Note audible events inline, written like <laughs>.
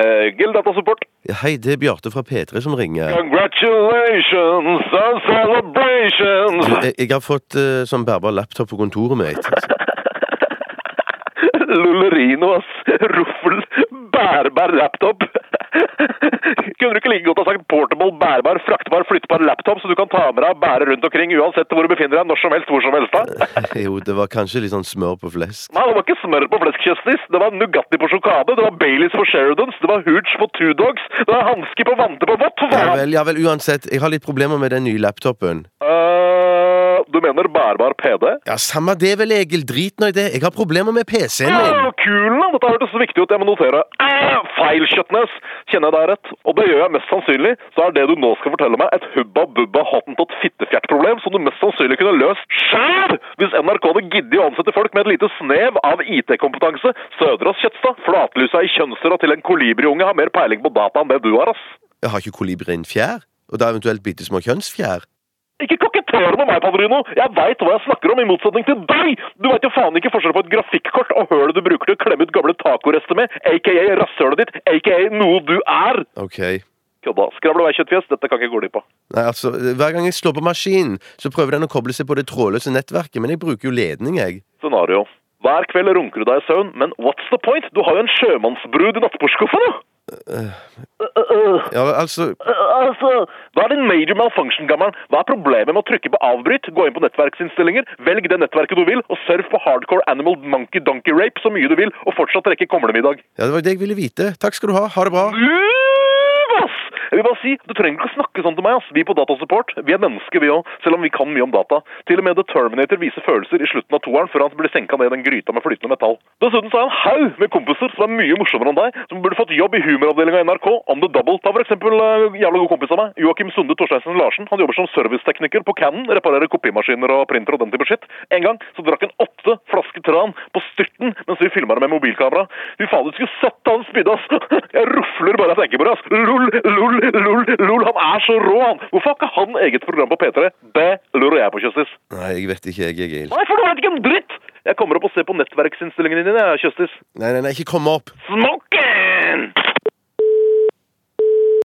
Egil Datasupport. support. Hei, det er Bjarte fra P3 som ringer. Congratulations and celebrations. Du, jeg, jeg har fått uh, sånn bærbar laptop på kontoret mitt. <laughs> Lullerino, ass. Ruffel. Bærbar laptop. <laughs> Kunne du ikke like godt ha sagt portable, bærbar, fraktbar, flyttbar laptop, så du kan ta med deg og bære rundt omkring uansett hvor du befinner deg, når som helst, hvor som helst? da? <laughs> Jo, det var kanskje litt sånn smør på flesk. Nei, det var ikke smør på flesk, Kjøstis. Det var Nugatti på sjokade, det var Baileys på Sheridans, det var Hooch på Two Dogs, det var hanske på vante på vått. Ja vel, ja vel, uansett. Jeg har litt problemer med den nye laptopen. Du mener bærbar PD? Ja, Samme det vel, Egil. Drit nå i det. Jeg har problemer med PC-en min. Ja, Kulen, da! Dette hørtes viktig ut, jeg må notere. Ah, feil, Kjøttnes! Kjenner jeg deg rett? Og det gjør jeg mest sannsynlig, så er det du nå skal fortelle meg, et hubba bubba hottentott fittefjertproblem som du mest sannsynlig kunne løst sjæl hvis NRK hadde giddet å ansette folk med et lite snev av IT-kompetanse. Søderås Kjøtstad, flatlusa i kjønnsdøra til en kolibriunge har mer peiling på data enn det du har, ass. Jeg har ikke kolibri en fjær? Og da eventuelt bitte små kjønnsfjær? Ikke kokettere med meg, Padrino! Jeg veit hva jeg snakker om, i motsetning til deg! Du veit jo faen ikke forskjell på et grafikkort og hølet du bruker til å klemme ut gamle tacorester med, aka rasshølet ditt, aka noe du er! Ok. Kødda. Skravlevei-kjøttfjes, dette kan ikke gå glipp av. Nei, altså, Hver gang jeg slår på maskinen, så prøver den å koble seg på det trådløse nettverket, men jeg bruker jo ledning, jeg. Scenario. Hver kveld runker du deg i søvn, men what's the point? Du har jo en sjømannsbrud i nattbordskuffen, jo! Ja, altså Altså, hva er din major malfunction, gammel? Hva er problemet med å trykke på avbryt, gå inn på nettverksinnstillinger, velg det nettverket du vil, og surf på hardcore animal monkey donkey rape så mye du vil, og fortsatt rekke komlemiddag? Ja, det var det jeg ville vite. Takk skal du ha. Ha det bra. Move, ass! Jeg vil bare si, Du trenger ikke å snakke sånn til meg. ass. Vi på Datasupport vi er mennesker, vi òg, selv om vi kan mye om data. Til og med The Terminator viser følelser i slutten av toeren før han blir senka ned i den gryta med flytende metall. Dessuten så er han haug med kompiser som er mye morsommere enn deg, som burde fått jobb i humoravdelinga i NRK on the double. Ta for eksempel uh, jævla god kompis av meg, Joakim Sunde Torsteinsen Larsen. Han jobber som servicetekniker på Cannon, reparerer kopimaskiner og printer og den type shit. En gang så drakk han åtte flasker tran på styrten mens vi filma det med mobilkamera. Fy du skulle sett hans spydde, ass! <laughs> Jeg rufler bare jeg tenker på det, ass! Lol, lol, lol, lol, han er så rå, han! Hvorfor har ikke han eget program på P3? Det lurer jeg på, Kjøstis. Nei, jeg vet ikke, jeg, Egil. Nei, for du vet ikke en dritt! Jeg kommer opp og ser på nettverksinnstillingene dine, Kjøstis. Nei, nei, nei, ikke kom opp. Smoking!